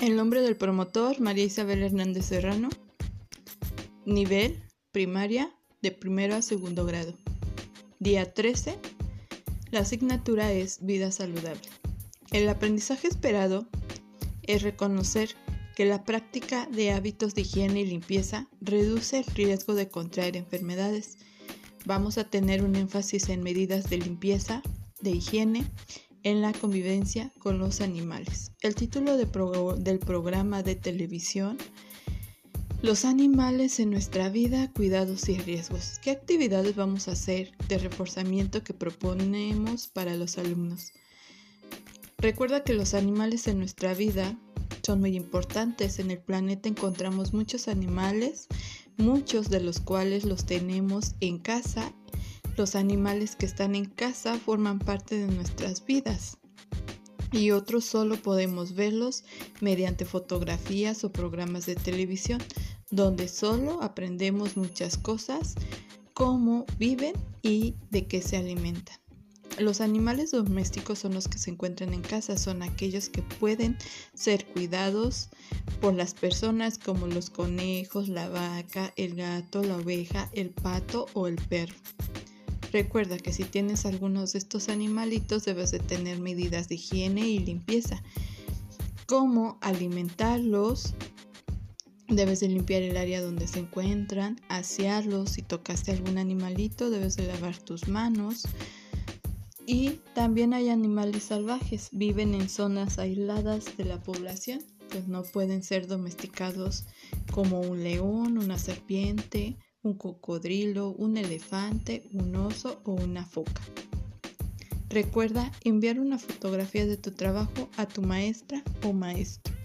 El nombre del promotor, María Isabel Hernández Serrano. Nivel, primaria, de primero a segundo grado. Día 13. La asignatura es vida saludable. El aprendizaje esperado es reconocer que la práctica de hábitos de higiene y limpieza reduce el riesgo de contraer enfermedades. Vamos a tener un énfasis en medidas de limpieza, de higiene en la convivencia con los animales. El título del programa de televisión Los animales en nuestra vida, cuidados y riesgos. ¿Qué actividades vamos a hacer de reforzamiento que proponemos para los alumnos? Recuerda que los animales en nuestra vida son muy importantes. En el planeta encontramos muchos animales, muchos de los cuales los tenemos en casa los animales que están en casa forman parte de nuestras vidas y otros solo podemos verlos mediante fotografías o programas de televisión donde solo aprendemos muchas cosas, cómo viven y de qué se alimentan. Los animales domésticos son los que se encuentran en casa, son aquellos que pueden ser cuidados por las personas como los conejos, la vaca, el gato, la oveja, el pato o el perro. Recuerda que si tienes algunos de estos animalitos debes de tener medidas de higiene y limpieza, como alimentarlos, debes de limpiar el área donde se encuentran, asearlos, si tocaste algún animalito debes de lavar tus manos. Y también hay animales salvajes, viven en zonas aisladas de la población, pues no pueden ser domesticados como un león, una serpiente, un cocodrilo, un elefante, un oso o una foca. Recuerda enviar una fotografía de tu trabajo a tu maestra o maestro.